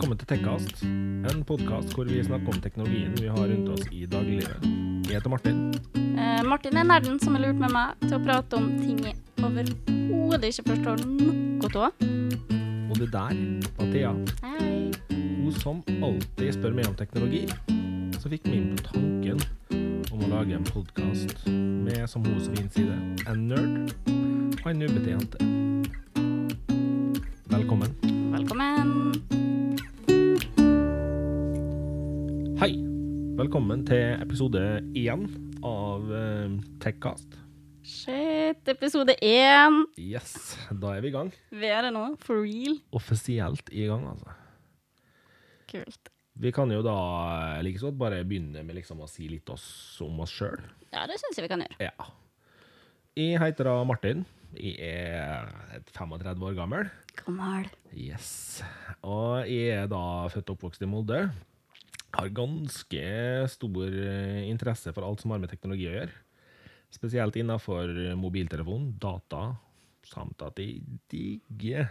Velkommen til Tekkast, en podkast hvor vi snakker om teknologien vi har rundt oss i dagliglivet. Jeg heter Martin. Eh, Martin er nerden som har lurt med meg til å prate om ting jeg overhodet ikke forstår noe av. Og det der var Thea, Hei. hun som alltid spør meg om teknologi. Så fikk meg inn på tanken om å lage en podkast med, som hun så fint sier det, en nerd og en nubbete jente. Velkommen. Velkommen. Hei. Velkommen til episode én av uh, Techcast. Shit, episode én. Yes, da er vi i gang. Vi er det nå, for real. Offisielt i gang, altså. Kult. Vi kan jo da eh, like så godt bare begynne med liksom å si litt oss om oss sjøl. Ja, det syns jeg vi kan gjøre. Ja. Jeg heter da Martin. Jeg er 35 år gammel. Gammel. Yes. Og jeg er da født og oppvokst i Molde. Har ganske stor eh, interesse for alt som har med teknologi å gjøre. Spesielt innenfor mobiltelefon, data, samt at de digger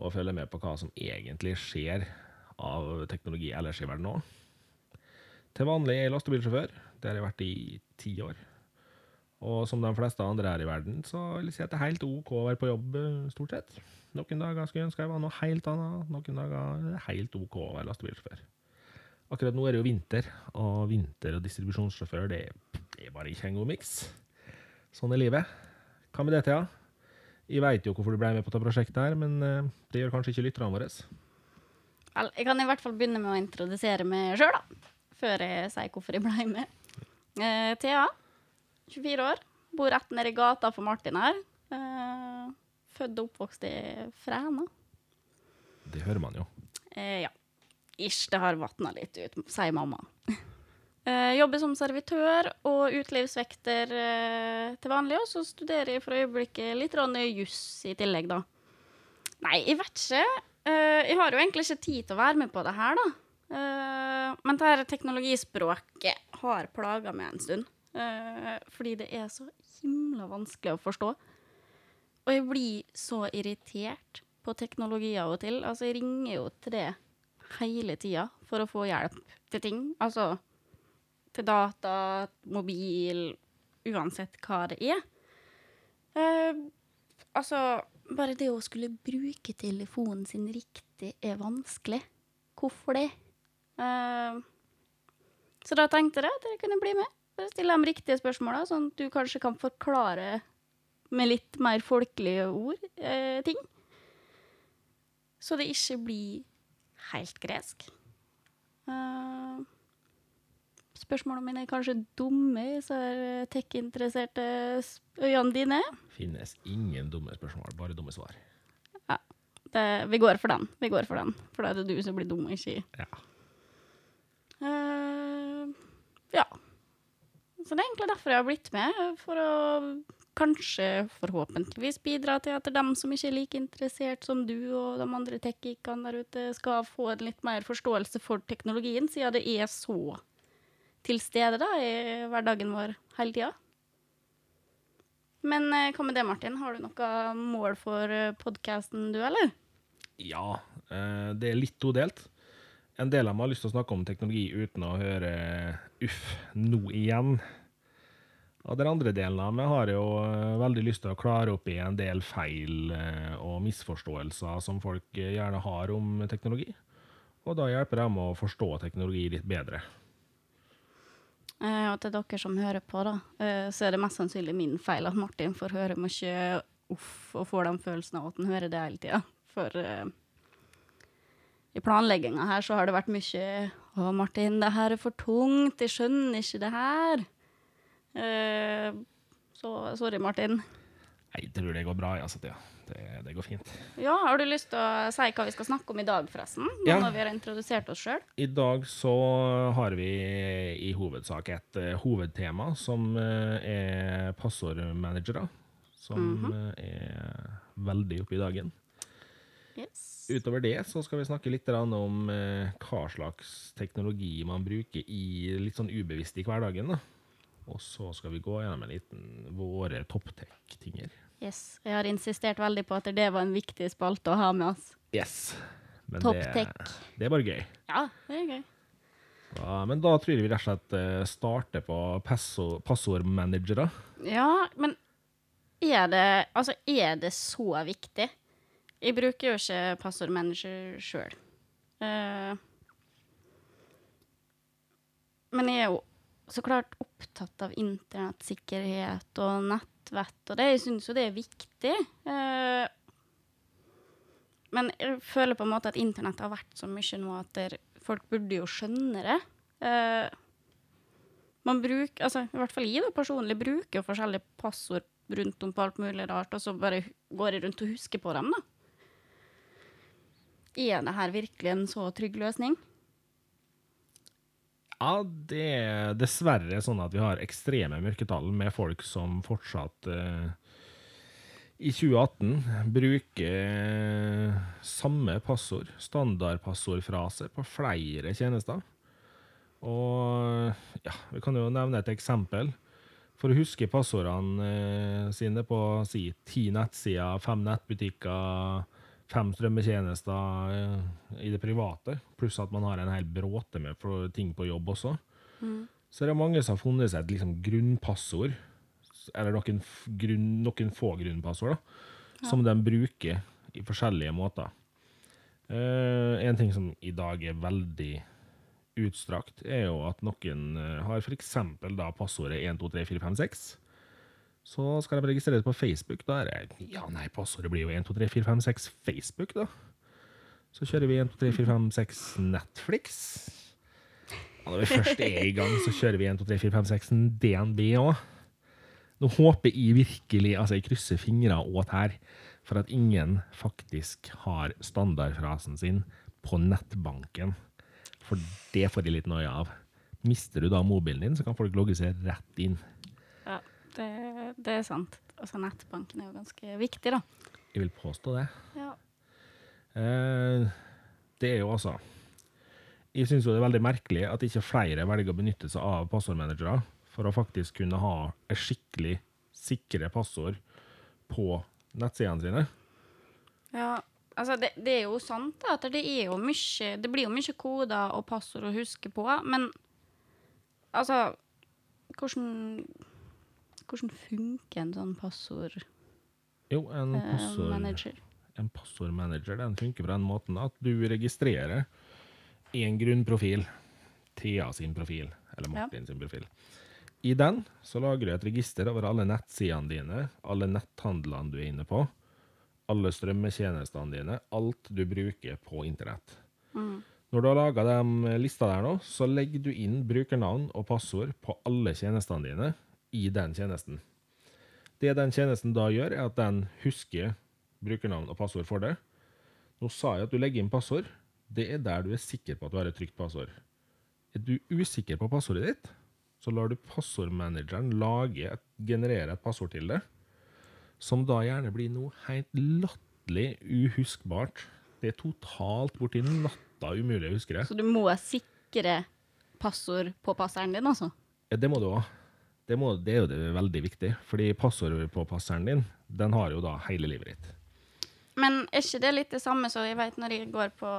å følge med på hva som egentlig skjer av teknologi ellers i verden òg. Til vanlig er jeg lastebilsjåfør. Det har jeg vært i ti år. Og som de fleste andre her i verden, så vil jeg si at det er helt OK å være på jobb, eh, stort sett. Noen dager skulle jeg ønske jeg var noe helt annet. Noen dager er det helt OK å være lastebilsjåfør. Akkurat nå er det jo vinter, og vinter- og distribusjonssjåfør det det er bare ikke en god miks. Sånn er livet. Hva med det, Thea? Jeg veit jo hvorfor du ble med på dette prosjektet, her, men eh, det gjør kanskje ikke lytterne våre. Vel, jeg kan i hvert fall begynne med å introdusere meg sjøl, da. Før jeg sier hvorfor jeg ble med. Uh, Thea, 24 år. Bor rett nedi gata for Martin her. Uh, født og oppvokst i Fræna. Det hører man jo. Uh, ja. Ish, det har vatna litt ut, sier mamma. Uh, jobber som servitør og utelivsvekter uh, til vanlig, og så studerer jeg for øyeblikket litt juss i tillegg, da. Nei, jeg vet ikke. Uh, jeg har jo egentlig ikke tid til å være med på det her, da. Men det her teknologispråket har plaga meg en stund. fordi det er så himla vanskelig å forstå. Og jeg blir så irritert på teknologi av og til. Altså, jeg ringer jo til det hele tida for å få hjelp til ting. Altså til data, mobil, uansett hva det er. Eh, altså, bare det å skulle bruke telefonen sin riktig er vanskelig. Hvorfor det? Eh, så da tenkte jeg at dere kunne bli med. Bare stille de riktige spørsmåla, sånn at du kanskje kan forklare med litt mer folkelige ord eh, ting. Så det ikke blir helt gresk. Uh, spørsmålene mine er kanskje dumme, så er tech-interesserte s- øynene dine. Finnes ingen dumme spørsmål, bare dumme svar. Det, vi går for den. Vi går for den. For da er det du som blir dum, ikke. Ja. Uh, ja. Så det er egentlig derfor jeg har blitt med. For å kanskje, forhåpentligvis, bidra til at dem som ikke er like interessert som du og de andre tech-geekene der ute, skal få en litt mer forståelse for teknologien, siden det er så til stede da, i hverdagen vår hele tida. Men eh, hva med det, Martin? Har du noe mål for podkasten, du, eller? Ja, eh, det er litt todelt. En del av meg har lyst til å snakke om teknologi uten å høre uff, nå igjen. Og den andre delen av meg har jo eh, veldig lyst til å klare opp i en del feil eh, og misforståelser som folk eh, gjerne har om teknologi. Og da hjelper dem å forstå teknologi litt bedre. Og til dere som hører på, da, så er det mest sannsynlig min feil at Martin får høre mye uff og får den følelsen av at han hører det hele tida. For i planlegginga her så har det vært mye Å, Martin, det her er for tungt, jeg skjønner ikke det her. Eh, så sorry, Martin. Nei, Jeg tror det går bra, altså, det, det, det går fint. Ja, har du lyst til å si hva vi skal snakke om i dag, forresten? Nå Ja. når vi har introdusert oss sjøl. I dag så har vi i hovedsak et eh, hovedtema som eh, er passordmanagere. Som eh, er veldig oppe i dagen. Yes. Utover det så skal vi snakke litt om hva slags teknologi man bruker i litt sånn ubevisst i hverdagen. da. Og så skal vi gå gjennom en liten våre topptech-tinger. yes. Jeg har insistert veldig på at det var en viktig spalte å ha med oss. Yes. Men det, det er bare gøy. Ja, det er gøy. Ja, men da tror jeg vi rett og slett eh, starter på passo- passordmanagere. Ja, men er det Altså, er det så viktig? Jeg bruker jo ikke passordmanager sjøl. men jeg er jo så klart opptatt av internettsikkerhet og nettvett, og det, jeg syns jo det er viktig. Eh, men jeg føler på en måte at internett har vært så mye nå at der, folk burde jo skjønne det. Eh, man bruker, altså i hvert fall jeg da personlig bruker jo forskjellige passord rundt om på alt mulig rart, og så bare går jeg rundt og husker på dem, da. Er det her virkelig en så trygg løsning? Ja, det er dessverre sånn at vi har ekstreme mørketall med folk som fortsatt eh, i 2018 bruker samme passord, standardpassordfrase, på flere tjenester. Og ja, vi kan jo nevne et eksempel. For å huske passordene eh, sine på si ti nettsider, fem nettbutikker, fem strømmetjenester eh, i det private, pluss at man har en hel bråte med ting på jobb også, så er det mange som har funnet seg et liksom grunnpassord, eller noen, grunn, noen få grunnpassord, da, som de bruker i forskjellige måter. Uh, en ting som i dag er veldig utstrakt, er jo at noen eh, har eksempel passordet 1, 2, 3, 4, 5, 6. Så skal de registreres på Facebook. Da er det Ja, nei, passordet blir jo 1, 2, 3, 4, 5, 6 Facebook, da. Så kjører vi 1, 2, 3, 4, 5, 6 Netflix. Og når vi først er i gang, så kjører vi 1, 2, 3, 4, 5, 6 DNB òg. Nå håper jeg virkelig, altså jeg krysser fingre og tær, for at ingen faktisk har standardfrasen sin på nettbanken. For det får de litt noia av. Mister du da mobilen din, så kan folk logge seg rett inn. Det, det er sant. Altså, nettbanken er jo ganske viktig, da. Jeg vil påstå det. Ja. Eh, det er jo altså Jeg syns jo det er veldig merkelig at ikke flere velger å benytte seg av passordmanagere for å faktisk kunne ha et skikkelig sikre passord på nettsidene sine. Ja, altså det, det er jo sant da, at det er jo mye Det blir jo mye koder og passord å huske på, men altså Hvordan Hvordan funker en sånn passordmanager? Jo, en passord... en passordmanager den funker på den måten at du registrerer en grunnprofil, Thea sin profil, eller Martin sin profil. I den så lager du et register over alle nettsidene dine, alle netthandlene du er inne på, alle strømmetjenestene dine, alt du bruker på internett. Når du har laga de lista der nå, så legger du inn brukernavn og passord på alle tjenestene dine i den tjenesten. Det den tjenesten da gjør, er at den husker brukernavn og passord for deg. Nå sa jeg at du legger inn passord. Det er der du er sikker på at du har et trygt passord. Er du usikker på passordet ditt, så lar du passordmanageren lage et, generere et passord til deg, som da gjerne blir noe helt latterlig uhuskbart. Det er totalt borti natta umulig å huske det. Så du må sikre passord på passeren din, altså? Ja, det må du òg. Det, må, det er jo det veldig viktig, fordi passordet på passeren din, den har jo da hele livet ditt. Men er ikke det litt det samme som jeg vet når jeg går på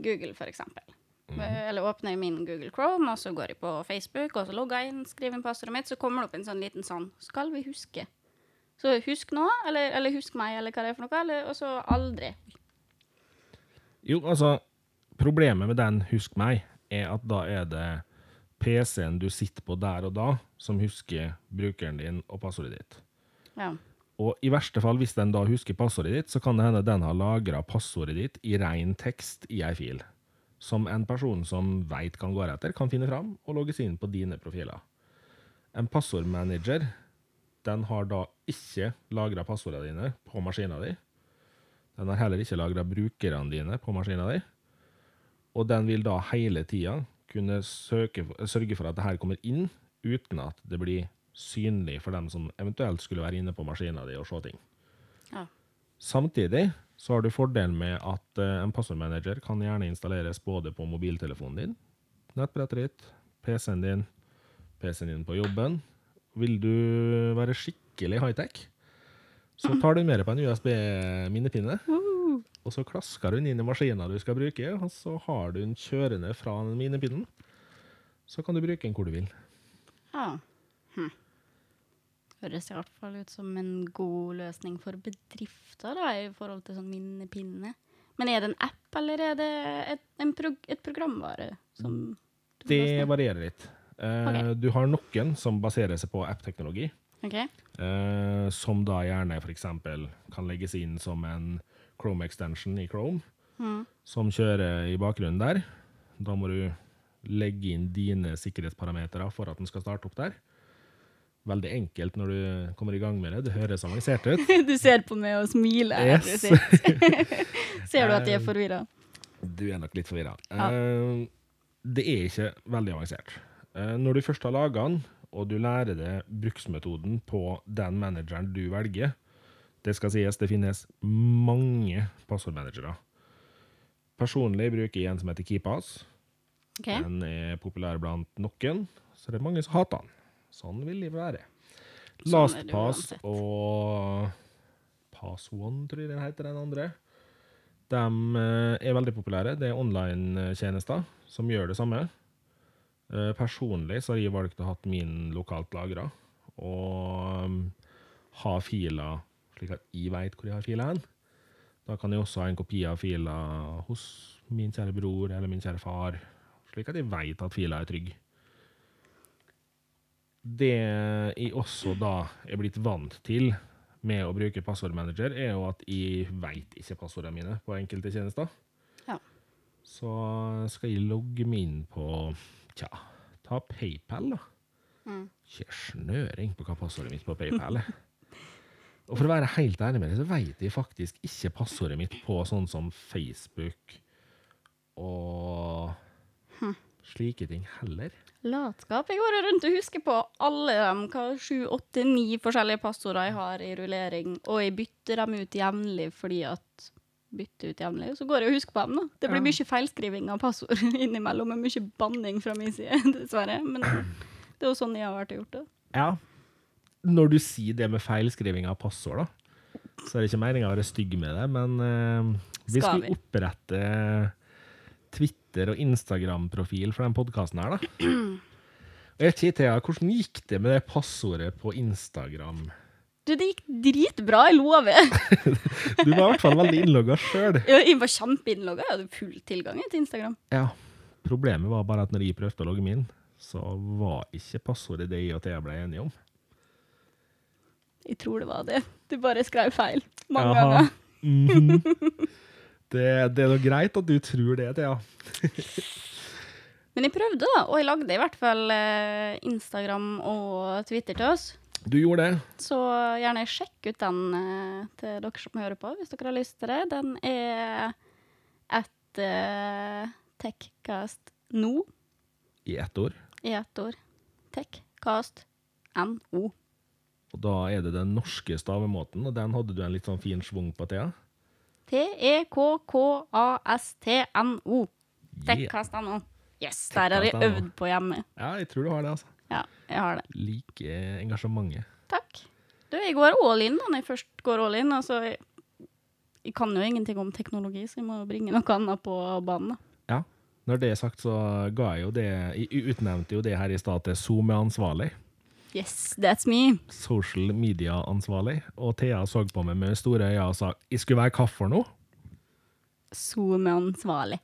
Google, for eksempel? Eller åpner min Google Chrome, og så går jeg på Facebook, og så logger jeg inn, skriver inn passordet mitt, så kommer det opp en sånn liten sånn Skal vi huske? Så husk nå, eller, eller husk meg, eller hva det er for noe, eller, og så aldri. Jo, altså, problemet med den Husk meg, er at da er det PC-en du sitter på der og da, som husker brukeren din og passordet ditt. Ja. Og i verste fall, hvis den da husker passordet ditt, så kan det hende den har lagra passordet ditt i ren tekst i ei fil. Som en person som veit kan gå etter, kan finne fram og logge seg inn på dine profiler. En passordmanager den har da ikke lagra passordene dine på maskina di. Den har heller ikke lagra brukerne dine på maskina di. Og den vil da hele tida kunne søke, sørge for at det her kommer inn, uten at det blir synlig for dem som eventuelt skulle være inne på maskina di og se ting. Ja. Samtidig så har du fordelen med at eh, en passordmanager kan gjerne installeres både på mobiltelefonen din, nettbrettet ditt, PC-en din, PC-en din på jobben. Vil du være skikkelig high-tech, Så tar du med deg på en USB-minnepinne, og så klasker du den inn i maskinen du skal bruke, og så har du den kjørende fra den minnepinnen. Så kan du bruke den hvor du vil. Ja. Hm. Høres i hvert fall ut som en god løsning for bedrifter da, i forhold til sånn minnepinne. Men er det en app, eller er det et, en prog et programvare? som Det varierer litt. Eh, okay. Du har noen som baserer seg på app-teknologi, Okay. eh, som da gjerne f.eks. kan legges inn som en Chrome extension i Chrome, Mm. som kjører i bakgrunnen der. Da må du legge inn dine sikkerhetsparametere for at den skal starte opp der. Veldig enkelt når du kommer i gang med det. Det høres avansert ut. Du ser på meg og smiler. Yes. Ser du at jeg er forvirra? Du er nok litt forvirra. Ja. Eh, det er ikke veldig avansert. Eh, når du først har laga den, og du lærer deg bruksmetoden på den manageren du velger Det skal sies, det finnes mange passordmanagere. Personlig bruker jeg en som heter KeePass. Okay. Den er populær blant noen, så det er mange som hater den. Sånn vil være. Sånn det LastPass uansett. og PassOne, tror jeg den heter, den andre. De eh, er veldig populære. Det er online-tjenester som gjør det samme. Eh, Personlig så har jeg valgt å ha min lokalt lagra, og um, ha filer slik at jeg vet hvor jeg har filer hen. Da kan jeg også ha en kopi av fila hos min kjære bror eller min kjære far, slik at jeg vet at fila er trygg. Det jeg også da er blitt vant til med å bruke passordmanager, er jo at jeg vet ikke passordene mine på enkelte tjenester. Ja. Så skal jeg logge meg inn på Tja, ta PayPal, da. Mm. Ikke snøring på hva passordet mitt på PayPal er. Og for å være helt ærlig med deg, så vet jeg faktisk ikke passordet mitt på sånn som Facebook og slike ting heller. Latskap. Jeg går rundt og husker på alle de sju, åtte, ni forskjellige passordene jeg har i rullering, og jeg bytter dem ut jevnlig fordi at bytter ut jevnlig, så går jeg og husker på dem. da. Det blir Ja. mye feilskriving av passord innimellom, og mye banning fra min side, dessverre. Men det er jo sånn jeg har vært og gjort det. Ja. Når du sier det med feilskriving av passord, da, så er det ikke meninga å være stygg med det, men uh, vi Skal vi? opprette Twitter- og Instagram-profil for den podkasten her, da. Og jeg vet ikke, Thea, hvordan gikk det med det passordet på Instagram? Du, det gikk dritbra, jeg lover. Du var i hvert fall veldig innlogga sjøl. Jeg var kjempeinnlogga, jeg hadde full tilgang til Instagram. Ja. Problemet var bare at når jeg prøvde å logge meg inn, så var ikke passordet det jeg og Thea ble enige om. Jeg tror det var det. Du bare skrev feil mange Jaha. ganger. Mhm. det, det er nå greit at du tror det, Thea. Men jeg prøvde, da, og jeg lagde i hvert fall eh, Instagram og Twitter til oss. Du gjorde det. Så gjerne sjekk ut den eh, til dere som hører på, hvis dere har lyst til det. Den er et uh, Techcast nå, I ett ord? i ett ord. Techcast NO. Og da er det den norske stavemåten, og den hadde du en litt sånn fin schwung på, Thea. E T-E-K-K-A-S-T-N-O. Yeah. Yes, der har jeg øvd på hjemme. Ja, jeg tror du har det, altså. Ja, jeg har det. Like engasjementet. Takk. Du, jeg går all in da, når jeg først går all in. Altså, jeg, jeg kan jo ingenting om teknologi, så jeg må bringe noe annet på banen. da. Ja. Når det er sagt, så ga jeg jo det Jeg utnevnte jo det her i stad til SoMe-ansvarlig. Yes, that's me. Social media-ansvarlig. Og Thea så på meg med store øyne og sa 'Jeg skulle være hva for noe?' Zoom-ansvarlig.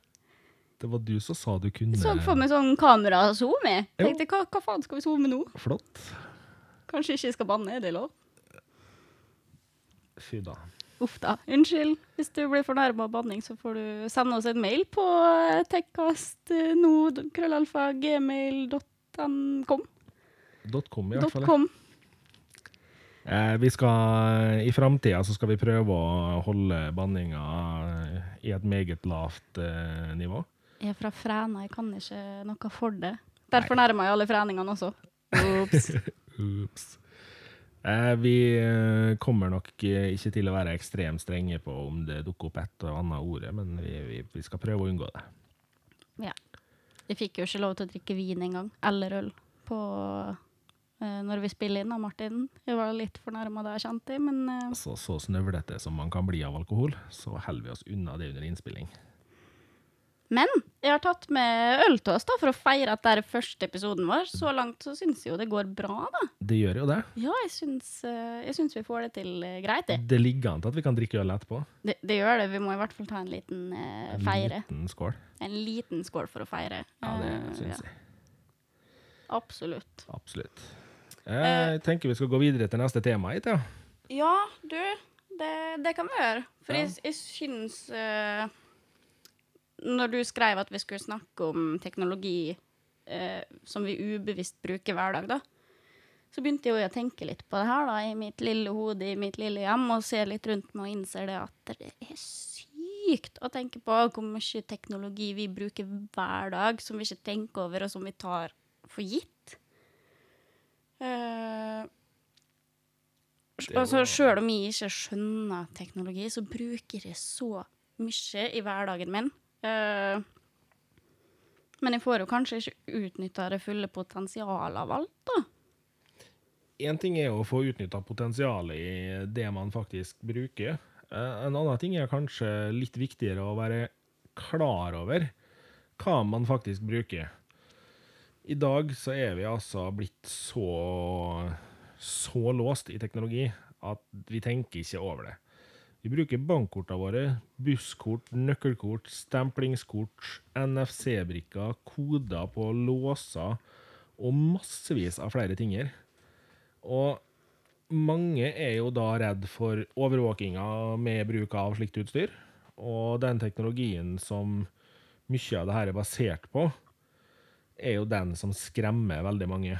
Det var du som sa du kunne Jeg så for meg sånn kamera-zoom i. Tenkte, hva, hva faen skal vi zoome nå? Flott. Kanskje ikke jeg skal banne, er det lov? Fy da. Uff da. Unnskyld. Hvis du blir fornærma av banning, så får du sende oss en mail på eh, tekkastno, krøllalfa, gmail.com. .com i hvert fall. .com. Eh, vi skal, I framtida så skal vi prøve å holde banninga i et meget lavt eh, nivå. Jeg er fra Fræna, jeg kan ikke noe for det. Derfor nærmer jeg alle fræningene også. Ops. Eh, vi eh, kommer nok ikke til å være ekstremt strenge på om det dukker opp et og annet ord, men vi, vi, vi skal prøve å unngå det. Ja. Jeg fikk jo ikke lov til å drikke vin engang, eller øl, på når vi spiller inn, da, Martin. Jeg var litt fornærma da jeg kjente det, men eh, Så, så snøvlete som man kan bli av alkohol, så holder vi oss unna det under innspilling. Men jeg har tatt med øl til oss da, for å feire at det er første episoden vår. Så langt så syns jeg jo det går bra, da. Det gjør jo det. Ja, jeg syns, eh, jeg syns vi får det til eh, greit, det. Det ligger an til at vi kan drikke øl etterpå. det. Det gjør det. Vi må i hvert fall ta en liten eh, En liten skål. En liten skål for å feire. Ja, det Eh, syns ja, jeg. Absolutt. Absolutt. Jeg tenker vi skal gå videre til neste tema Ikke? ja. Ja, du, det, det kan vi gjøre. For Ja. jeg, jeg syns uh, Når du skrev at vi skulle snakke om teknologi uh, som vi ubevisst bruker hver dag, da, så begynte jeg å tenke litt på det her da, i mitt lille hode, i mitt lille hjem, og se litt rundt meg og innser det at det er sykt å tenke på hvor mye teknologi vi bruker hver dag som vi ikke tenker over, og som vi tar for gitt. Eh, Det Altså, Sjøl om jeg ikke skjønner teknologi, så bruker jeg så mye i hverdagen min. Uh, men jeg får jo kanskje ikke utnytta det fulle potensialet av alt, da. Én ting er å få utnytta potensialet i det man faktisk bruker. Eh, En annen ting er kanskje litt viktigere å være klar over hva man faktisk bruker. I dag så er vi altså blitt så så låst i teknologi at vi tenker ikke over det. Vi bruker bankkortene våre, busskort, nøkkelkort, stemplingskort, NFC-brikker, koder på låser og massevis av flere ting. Og mange er jo da redd for overvåkinga med bruk av slikt utstyr. Og den teknologien som mye av det her er basert på, er jo den som skremmer veldig mange.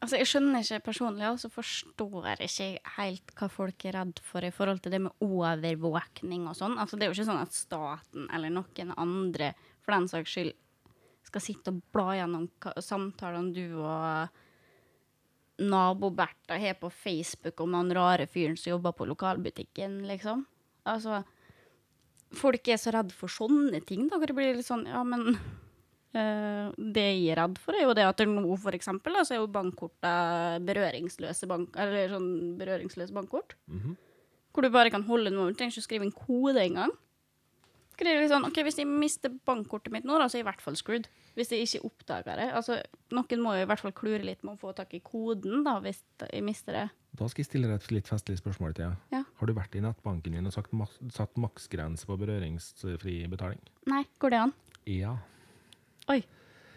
Altså, Jeg skjønner ikke personlig, og så forstår jeg ikke helt hva folk er redd for i forhold til det med overvåkning og sånn. Altså, Det er jo ikke sånn at staten eller noen andre for den saks skyld skal sitte og bla gjennom samtalene du og nabo-Bertha har på Facebook om den rare fyren som jobber på lokalbutikken, liksom. Altså, folk er så redd for sånne ting, da. Det blir litt sånn, ja, men det jeg er redd for, er jo det at nå, for eksempel, da, så er jo bankkortet berøringsløse bank, eller sånn berøringsløse bankkort. Mhm. Hvor du bare kan holde noe, du trenger ikke å skrive en kode engang. Sånn, ok, Hvis jeg mister bankkortet mitt nå, da, så er jeg i hvert fall screwed. Hvis jeg ikke oppdager det. Altså, Noen må jo i hvert fall klure litt med å få tak i koden da, hvis jeg mister det. Da skal jeg stille deg et litt festlig spørsmål til deg. Ja. Har du vært i nettbanken din og sagt, mak- satt maksgrense på berøringsfri betaling? Nei, går det an? Ja. Oi,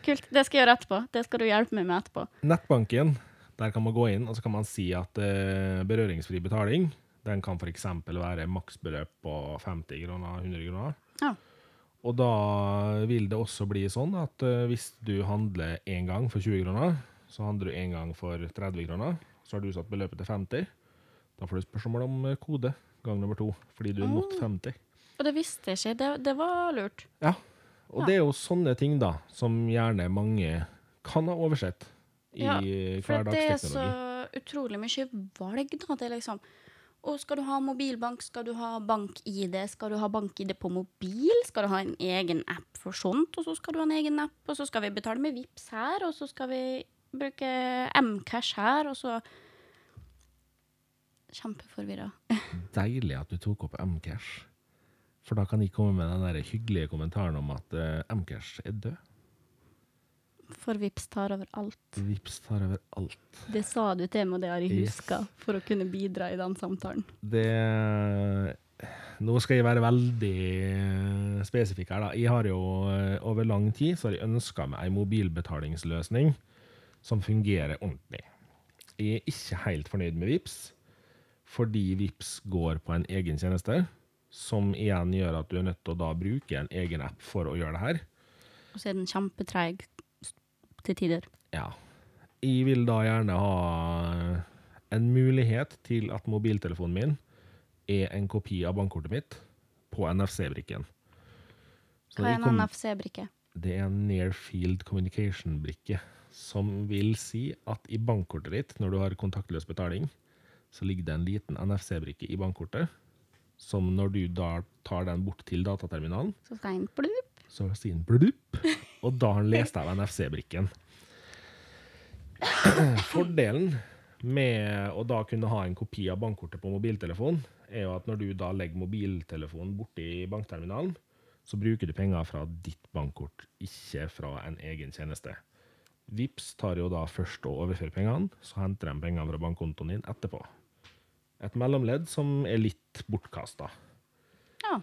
kult. Det skal jeg gjøre etterpå. Det skal du hjelpe meg med etterpå. Nettbanken, der kan man gå inn og så kan man si at uh, berøringsfri betaling den kan f.eks. være maksbeløp på 50 kroner, 100 kroner. Ja. Og da vil det også bli sånn at uh, hvis du handler én gang for 20 kroner, så handler du én gang for 30 kroner, så har du satt beløpet til 50. Da får du spørsmål om eh, kode gang nummer to, fordi du er nådd 50. Og det visste jeg ikke. Det, det var lurt. Ja, og det er jo sånne ting da, som gjerne mange kan ha oversett i Ja, For det er så utrolig mye valg, da. Det liksom og skal du ha mobilbank, skal du ha bank-ID, skal du ha bank-ID på mobil, skal du ha en egen app for sånt, og så skal du ha en egen app, og så skal vi betale med VIPs her, og så skal vi bruke Mcash her, og så Kjempeforvirra. Deilig at du tok opp Mcash. For da kan de komme med den der hyggelige kommentaren om at uh, Mcash er død. For Vips tar over alt. Vips tar over alt. Det sa du til meg, det har jeg Yes. huska, for å kunne bidra i den samtalen. Det Nå skal jeg være veldig eh, spesifikk her, da. Jeg har jo eh, over lang tid så har jeg ønska meg ei mobilbetalingsløsning som fungerer ordentlig. Jeg er ikke helt fornøyd med Vips, fordi Vips går på en egen tjeneste, som igjen gjør at du er nødt til å da bruke en egen app for å gjøre det her. Og så er den kjempetreig til tider. Ja. Jeg vil da gjerne ha en mulighet til at mobiltelefonen min er en kopi av bankkortet mitt på NFC-brikken. Hva er en NFC-brikke? Det er en Near Field Communication-brikke, som vil si at i bankkortet ditt, når du har kontaktløs betaling, så ligger det en liten NFC-brikke i bankkortet, som når du da tar den bort til dataterminalen, Så skal den blup. så sier den blup, og da har den lest av NFC-brikken. Fordelen med å da kunne ha en kopi av bankkortet på mobiltelefonen, er jo at når du da legger mobiltelefonen borti bankterminalen, så bruker du penger fra ditt bankkort, ikke fra en egen tjeneste. Vips tar jo da først og overfører pengene, så henter de pengene fra bankkontoen din etterpå. Et mellomledd som er litt bortkasta. Ja.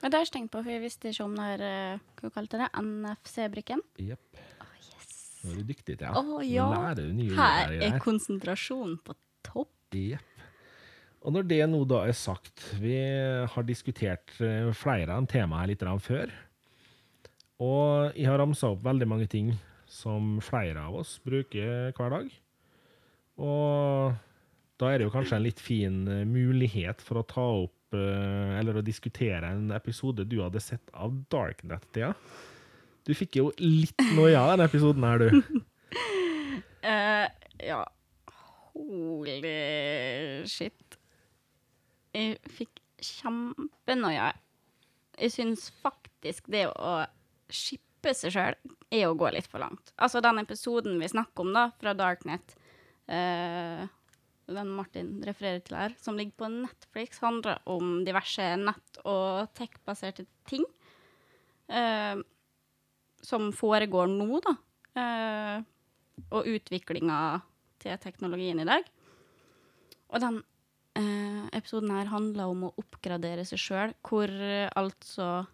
Men det har jeg tenkt på, for jeg visste ikke om det her, eh, hva kalte det, NFC-brikken. Jepp. Oh, yes. Nå er du dyktig, Thea. Ja. Lærer du nye Her er her. konsentrasjonen på topp. Jepp. Og når det nå da er sagt, vi har diskutert eh, flere av temaene litt før. Og jeg har ramsa opp veldig mange ting som flere av oss bruker hver dag. Og da er det jo kanskje en litt fin eh, mulighet for å ta opp eh, eller å diskutere en episode du hadde sett av Darknet, Thea. Du fikk jo litt noia av den episoden her, du. uh, ja. Holy shit. Jeg fikk kjempenoia. Jeg syns faktisk det å shippe seg sjøl er å gå litt for langt. Altså den episoden vi snakker om, da, fra Darknet, eh, den Martin refererer til her, som ligger på Netflix, handler om diverse nett- og tech-baserte ting. Eh, som foregår nå, da. Eh, og utviklinga til teknologien i dag. Og den eh, episoden her handler om å oppgradere seg sjøl, hvor eh, altså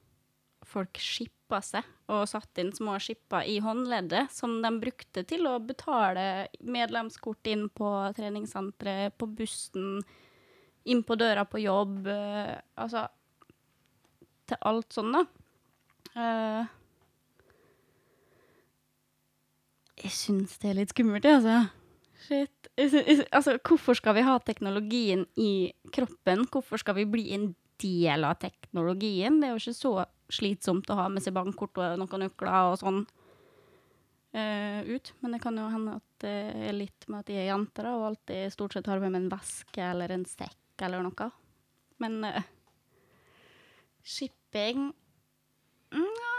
folk shippa seg og satte inn små skipper i håndleddet som de brukte til å betale medlemskort inn på treningssenteret, på bussen, inn på døra på jobb. Eh, altså til alt sånn, da. Uh, jeg syns det er litt skummelt, jeg, altså. Shit. Altså, hvorfor skal vi ha teknologien i kroppen? Hvorfor skal vi bli en del av teknologien? Det er jo ikke så slitsomt å ha med seg bankkort og noen nøkler og sånn uh, ut. Men det kan jo hende at det er litt med at jeg er jente da, og alltid stort sett har med meg en veske eller en sekk eller noe. Men uh, shipping Nja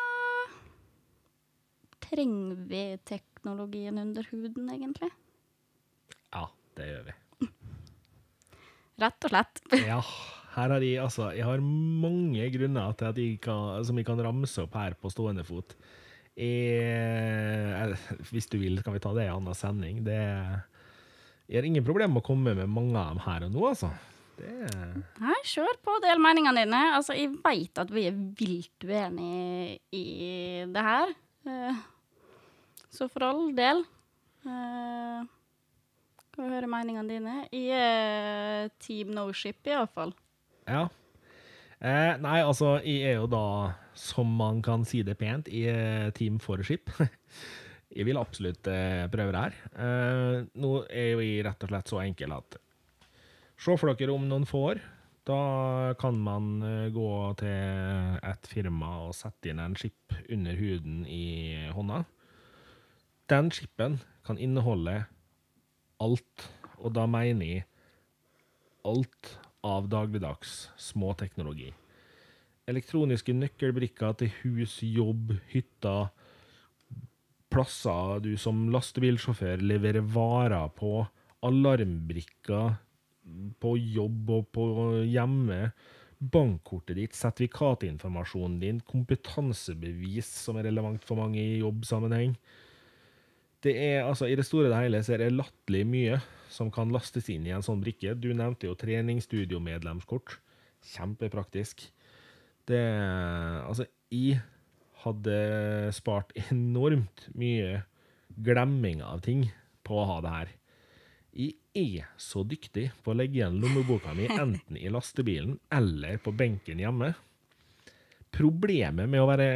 Trenger vi teknologien under huden, egentlig? Ja, det gjør vi. Rett og slett. Ja, her har jeg altså Jeg har mange grunner til at jeg kan, som jeg kan ramse opp her på stående fot. Jeg, eh, hvis du vil, kan vi ta det i en annen sending. Det Jeg har ingen problem med å komme med mange av dem her og nå, altså. Det Nei, kjør på, del meningene dine. Altså, jeg veit at vi er vilt uenige i det her. Eh, så for all del eh, Kan vi høre meningene dine? Er team no ship, iallfall. Ja. Eh, nei, altså, jeg er jo da, som man kan si det pent, i eh, Team for skip. jeg vil absolutt eh, prøve det her. Eh, nå er jo jeg rett og slett så enkel at Se for dere om noen få år. Da kan man eh, gå til et firma og sette inn en chip under huden i hånda. Den chipen kan inneholde alt, og da mener jeg alt av dagligdags småteknologi. Elektroniske nøkkelbrikker til hus, jobb, hytter, plasser du som lastebilsjåfør leverer varer på, alarmbrikker på jobb og på hjemme, bankkortet ditt, sertifikatinformasjonen din, kompetansebevis som er relevant for mange i jobbsammenheng. Det er, altså, I det store og hele så er det latterlig mye som kan lastes inn i en sånn brikke. Du nevnte jo treningsstudio-medlemskort. Kjempepraktisk. Det Altså, jeg hadde spart enormt mye glemming av ting på å ha det her. Jeg er så dyktig på å legge igjen lommeboka mi enten i lastebilen eller på benken hjemme. Problemet med å være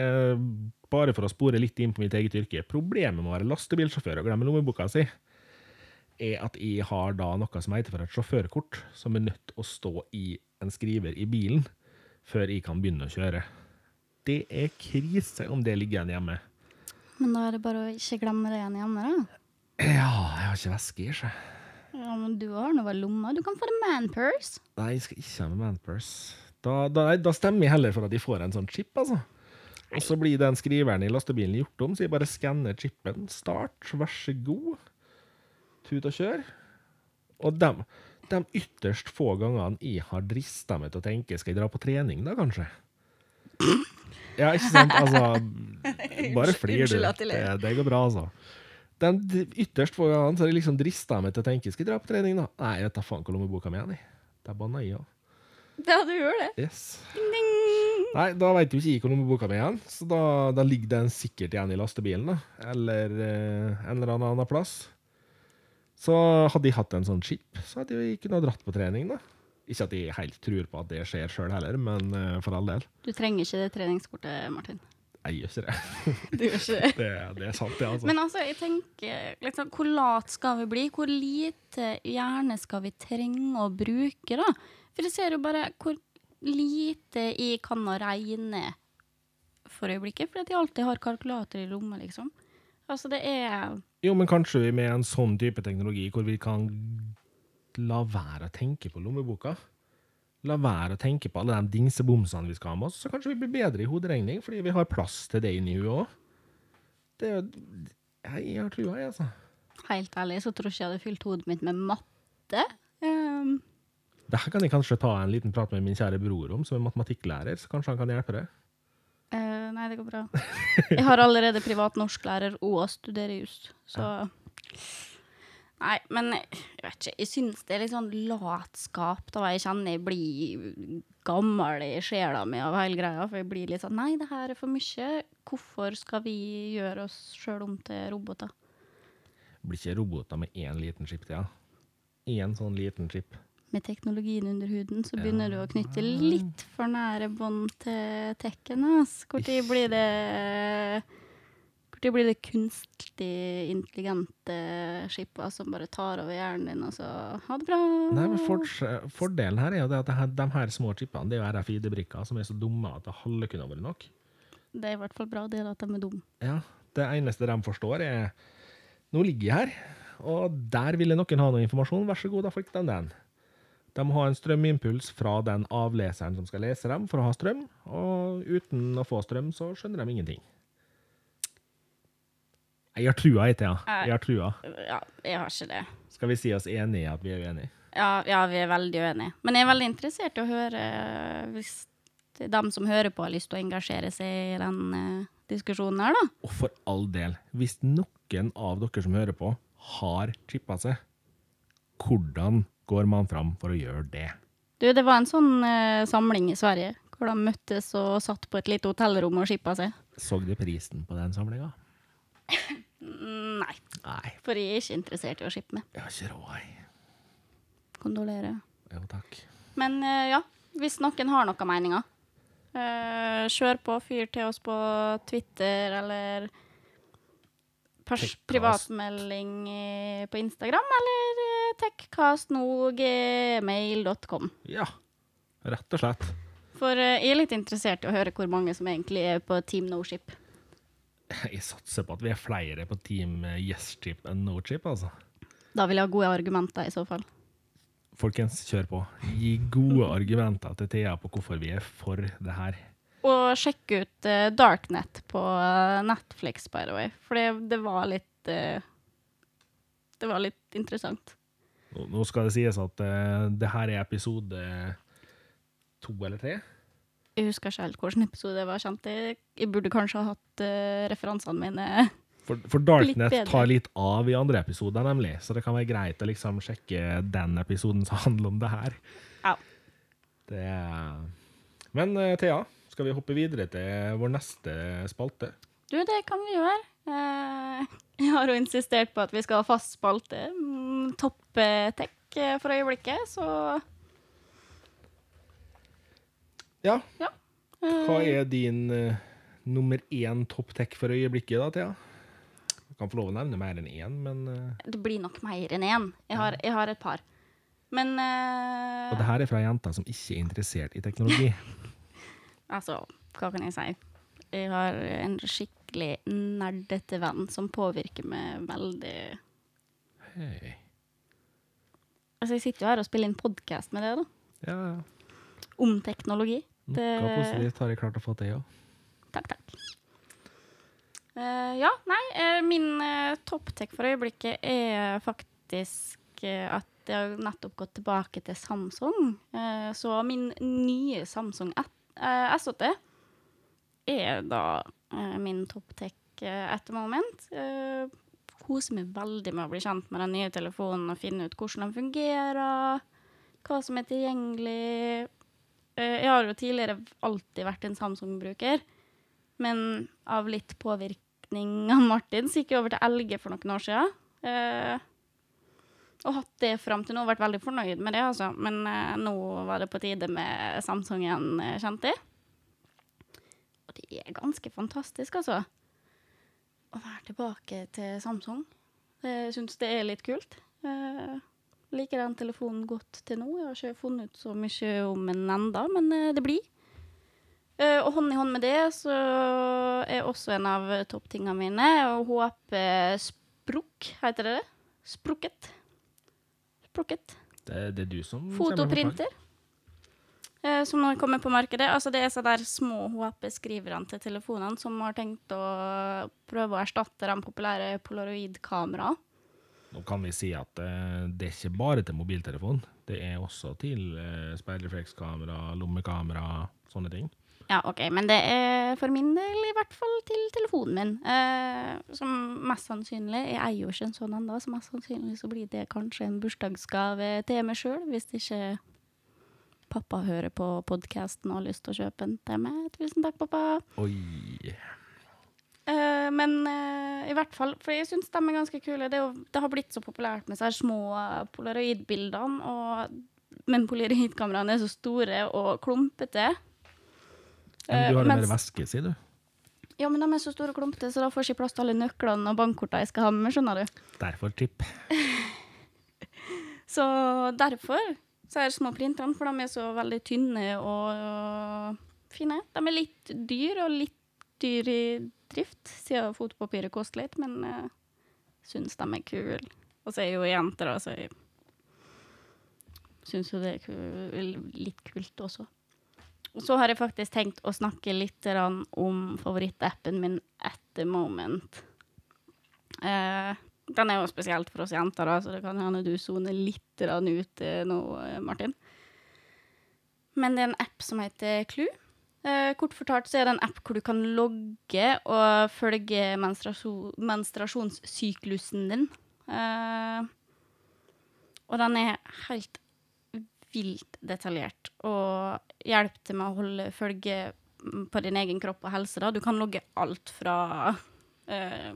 Bare for å spore litt inn på mitt eget yrke. Problemet med å være lastebilsjåfør og glemme lommeboka si, er at jeg har da noe som heter for et sjåførkort, som er nødt til å stå i en skriver i bilen før jeg kan begynne å kjøre. Det er krise om det ligger igjen hjemme. Men da er det bare å ikke glemme det igjen hjemme, da. Ja, jeg har ikke veske i seg. Ja, men du har noe i lomma. Du kan få det manpurse. Nei, jeg skal ikke ha med manpurse. Da, da, da stemmer jeg heller for at de får en sånn chip, altså. Og så blir den skriveren i lastebilen gjort om, så jeg bare skanner chipen. Start, vær så god. tut og kjør. Og de, de ytterst få gangene jeg har drista meg til å tenke skal jeg dra på trening, da kanskje? Ja, ikke sant? Altså, bare flir, du. Det, det går bra, altså. De ytterst få gangene så har jeg liksom drista meg til å tenke skal jeg dra på trening, da? Nei, jeg vet da faen hvor lommeboka mi er. jeg. er banna i òg. Ja, du gjør det. Yes. Nei, da veit jo ikke jeg hvor lommeboka mi er igjen, så da, da ligger den sikkert igjen i lastebilen, da. Eller eh, en eller annen plass. Så hadde jeg hatt en sånn chip, så hadde jeg kunnet ha dratt på trening, da. Ikke at jeg helt tror på at det skjer sjøl heller, men eh, for all del. Du trenger ikke det treningskortet, Martin. Jeg gjør ikke det. Du gjør ikke det. Det, det er sant, det, altså. Men altså, jeg tenker liksom, Hvor lat skal vi bli? Hvor lite hjerne skal vi trenge å bruke, da? For jeg ser jo bare hvor lite jeg kan å regne for øyeblikket, fordi jeg alltid har kalkulator i lomma, liksom. Altså, det er Jo, men kanskje vi med en sånn type teknologi hvor vi kan la være å tenke på lommeboka. La være å tenke på alle de dingsebomsene vi skal ha med oss, så kanskje vi blir bedre i hoderegning fordi vi har plass til det inni huet òg. Det er jo Jeg har trua, jeg, altså. Helt ærlig så tror ikke jeg hadde fylt hodet mitt med matte. Um, Det her kan jeg kanskje ta en liten prat med min kjære bror om, som er matematikklærer, så kanskje han kan hjelpe deg. eh, nei, det går bra. Jeg har allerede privat norsklærer og studerer jus, så Nei, men jeg vet ikke. Jeg syns det er litt sånn latskap, da. Jeg kjenner jeg blir gammel i sjela mi av hele greia. For jeg blir litt sånn Nei, det her er for mye. Hvorfor skal vi gjøre oss sjøl om til roboter? Blir ikke roboter med én liten chip til, ja? Én sånn liten chip. Med teknologien under huden så begynner du å knytte litt for nære bånd til tekken. Når blir det blir det kunstig intelligente skipper som bare tar over hjernen din, og så ha det bra? Nei, men for, Fordelen her er jo det at her, de her små chipene det er jo RFID-brikker som er så dumme at det halve kunne vært nok. Det er i hvert fall bra det at de er dumme. Ja, Det eneste de forstår, er Nå ligger jeg her, og der ville noen ha noe informasjon. Vær så god, da fikk de den. De må ha en strømimpuls fra den avleseren som skal lese dem, for å ha strøm. Og uten å få strøm, så skjønner de ingenting. Jeg har trua, ikke jeg. Jeg har trua. Ja, jeg har ikke det. Skal vi si oss enige i at vi er uenige? Ja, ja, vi er veldig uenige. Men jeg er veldig interessert i å høre eh, hvis er som hører på, har lyst til å engasjere seg i den eh, diskusjonen her, da. Og for all del, hvis noen av dere som hører på, har chippa seg, hvordan går man fram for å gjøre det? Du, det var en sånn eh, samling i Sverige, hvor de møttes og satt på et lite hotellrom og skippa seg. Så du prisen på den samlinga? Mm, Nei, Nei, for jeg er ikke interessert i å skippe med. jeg har ikke råd, jeg. Kondolerer. Jo, takk. Men eh, ja, hvis noen har noen meninger, eh, kjør på, fyr til oss på Twitter eller pers privatmelding på Instagram eller eh, tekkastno.gmail.com. Ja, rett og slett. For eh, jeg er litt interessert i å høre hvor mange som egentlig er på Team Noship. Jeg satser på at vi er flere på team YesChip enn Nochip, altså. Da vil jeg ha gode argumenter i så fall. Folkens, kjør på. Gi gode argumenter til Thea på hvorfor vi er for det her. Og sjekk ut uh, Darknet på eh, Netflix, by the way. For det, det var litt uh, Det var litt interessant. Nå, skal det sies at uh, det her er episode to eller tre. Jeg husker ikke helt hvilken episode det var. kjent. Jeg, jeg burde kanskje ha hatt uh, referansene mine For, for Darknet litt tar litt av i andre episoder, nemlig. Så det kan være greit å liksom sjekke den episoden som handler om det her. Ja. Det er... Men uh, Thea, skal vi hoppe videre til vår neste spalte? Du, det kan vi gjøre. Uh, jeg har jo insistert på at vi skal ha fast spalte. Mm, Topp eh, tech for øyeblikket, så Ja. ja. Hva Eh, er din uh, nummer én topp tech for øyeblikket, da, Thea? Du kan få lov å nevne mer enn én, men uh... det blir nok mer enn én. Jeg, har- jeg har et par. Men uh... Og det her er fra jenter som ikke er interessert i teknologi. Altså, hva kan jeg si? Jeg har en skikkelig nerdete venn som påvirker meg veldig Hei. Altså, jeg sitter jo her og spiller inn podkast med det, da. Ja, ja. Om teknologi. Noe Det- positivt har jeg klart å få til, ja. Takk, takk. Uh, ja, nei, uh, min uh, topptek for øyeblikket er faktisk uh, at jeg har nettopp gått tilbake til Samsung. Så min nye Samsung et- eh, S8 er da min topptek at the moment. Koser meg veldig med å bli kjent med den nye telefonen og finne ut hvordan den fungerer, hva som er tilgjengelig. Eh, jeg har jo tidligere alltid vært en Samsung-bruker, men av litt påvirkning av Martin så gikk jeg over til LG for noen år siden. Eh, og hatt det fram til nå, vært veldig fornøyd med det, altså. Men eh, nå var det på tide med Samsung igjen, kjente jeg. Og det er ganske fantastisk, altså. Å være tilbake til Samsung. Jeg syns det er litt kult. Jeg liker den telefonen godt til nå. Jeg har ikke funnet ut så mye om den enda, men eh, det blir. Eh, og hånd i hånd med det så er også en av topptingene mine å HP Sprukk, heter det det? Sprukket. Sprukket. Det, det er du som. Fotoprinter. Eh, som nå kommer på markedet. Altså det er så der små HP-skriverne til telefonene som har tenkt å prøve å erstatte de populære polaroid-kameraene. Nå kan vi si at eh, det er ikke bare til mobiltelefon. Det er også til eh, speilreflekskamera, lommekamera, sånne ting. Ja, OK, men det er for min del i hvert fall til telefonen min. Eh, som mest sannsynlig Jeg eier jo ikke en sånn ennå, så mest sannsynlig så blir det kanskje en bursdagsgave til meg sjøl, hvis det ikke pappa hører på podkasten og har lyst til å kjøpe en til meg. Tusen takk, pappa. Oi. Uh, men uh, i hvert fall, for jeg syns de er ganske kule. Det, jo, det har blitt så populært med seg små polaroidbildene, og, men polaroidkameraene er så store og klumpete. Men du har Eh, mer mens- væske, sier du? Ja, men de er så store og klumpete, så da får jeg ikke plass til alle nøklene og bankkortene jeg skal ha med, skjønner du. Derfor tipp. Så derfor så er det små printerne, for de er så veldig tynne og, og fine. De er litt dyr og litt dyr i drift, siden fotopapiret koster litt, men jeg syns de er kule. Og så er jeg jo jenter, da, så jeg syns jo det er kul, litt kult også. Og så har jeg faktisk tenkt å snakke litt om favorittappen min at the moment. Eh, den er jo spesielt for oss jenter, da, så det kan hende du soner litt ut eh, nå, eh, Martin. Men det er en app som heter Clue. Eh, kort fortalt så er det en app hvor du kan logge og følge menstruasjon, menstruasjonssyklusen din. Uh, og den er helt vilt detaljert og hjelper til med å holde følge mm, på din egen kropp og helse. Da. Du kan logge alt fra eh,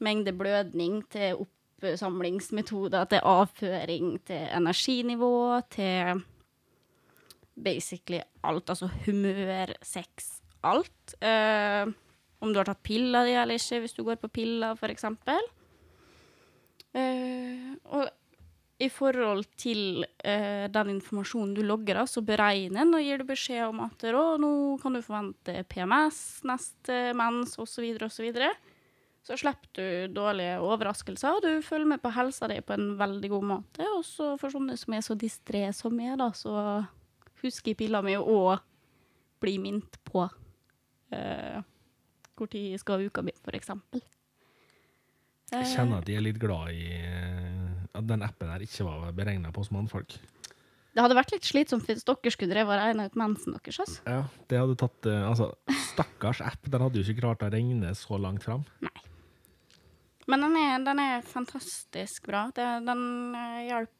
mengde blødning til oppsamlingsmetoder, til avføring, til energinivå, til basically alt. Altså humør, sex, alt. Uh, om du har tatt piller di eller ikke, hvis du går på piller, for eksempel. Eh, og i forhold til uh, den informasjonen du logger, så beregner den og gir du beskjed om at nå kan du forvente PMS, neste mens, osv., osv. Så slipper du dårlige overraskelser, og du følger med på helsa di på en veldig god måte. Og så for sånne som er så distré som meg, da, så husker jeg pilla mi å bli minnet på eh, hvor tid jeg skal ha uka mi, eksempel. Jeg kjenner at de er litt glad i eh, at den appen her ikke var beregna på oss mannfolk. Det hadde vært litt slitsomt hvis dere skulle drevet og regna ut mensen deres. Altså. Ja, det hadde tatt eh, Altså, stakkars app, den hadde jo ikke klart å regne så langt fram. Men den er, den er fantastisk bra. Det, den eh, hjelper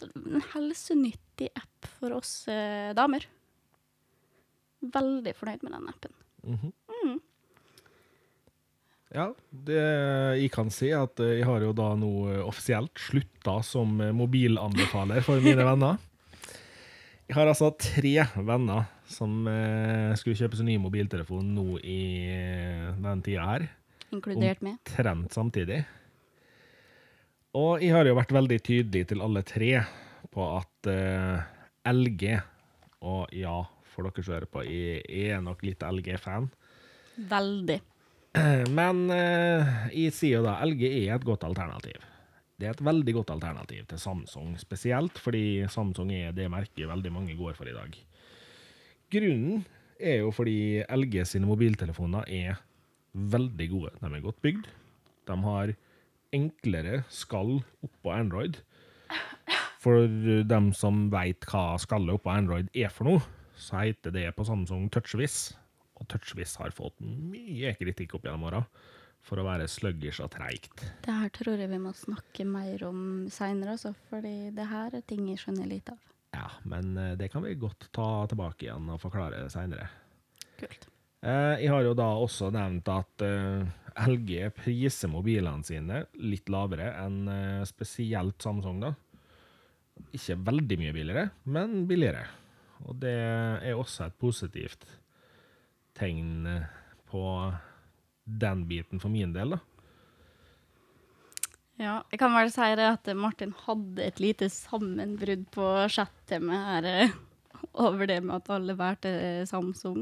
En helsenyttig app for oss eh, damer. Veldig fornøyd med den appen. Mhm. Mm. Ja, det jeg kan si, at eh, jeg har jo da nå offisielt slutta som mobilanbefaler for mine venner. Jeg har altså tre venner som skulle kjøpe seg ny mobiltelefon nå i den tida her. Inkludert meg. Omtrent samtidig. Og jeg har jo vært veldig tydelig til alle tre på at uh, LG Og ja, for dere som hører på, jeg, jeg er nok litt LG-fan. Veldig. Men uh, jeg sier jo da LG er et godt alternativ. Det er et veldig godt alternativ til Samsung, spesielt fordi Samsung er det merket veldig mange går for i dag. Grunnen er jo fordi LG sine mobiltelefoner er veldig gode. De er godt bygd. De har enklere skall oppå Android. For dem som veit hva skallet oppå Android er for noe, så heter det på Samsung TouchWiz. Og TouchWiz har fått mye kritikk opp gjennom åra for å være sluggish og treigt. Det her tror jeg vi må snakke mer om seinere, altså, fordi det her er ting jeg skjønner lite av. Ja, men eh, det kan vi godt ta tilbake igjen og forklare seinere. Kult. Eh, jeg har jo da også nevnt at eh, LG priser mobilene sine litt lavere enn eh, spesielt Samsung, da. Ikke veldig mye billigere, men billigere. Og det er også et positivt tegn på den biten for min del, da. Ja, jeg kan vel si det at Martin hadde et lite sammenbrudd på chat-temaet her over det med at alle valgte Samsung,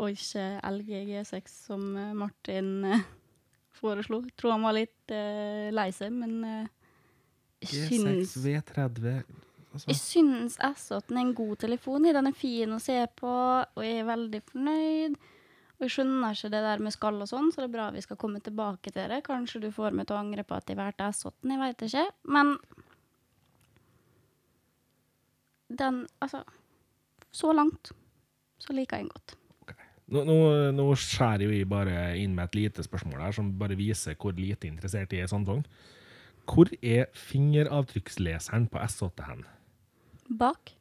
og ikke LG G6 som eh, Martin eh, foreslo. Jeg tror han var litt eh, lei seg, men eh, jeg syns V30 altså. Jeg syns S8 er en god telefon. Den er fin å se på, og jeg er veldig fornøyd. Og jeg skjønner ikke det der med skall og sånn, så det er bra vi skal komme tilbake til det. Kanskje du får meg til å angre på at jeg valgte S8, jeg veit ikke. Men den Altså, så langt så liker jeg den godt. Nå, nå, nå skjærer vi bare inn med et lite spørsmål her, som bare viser hvor lite interessert jeg er i Samsung. Hvor er fingeravtrykksleseren på S8 hen? Bak.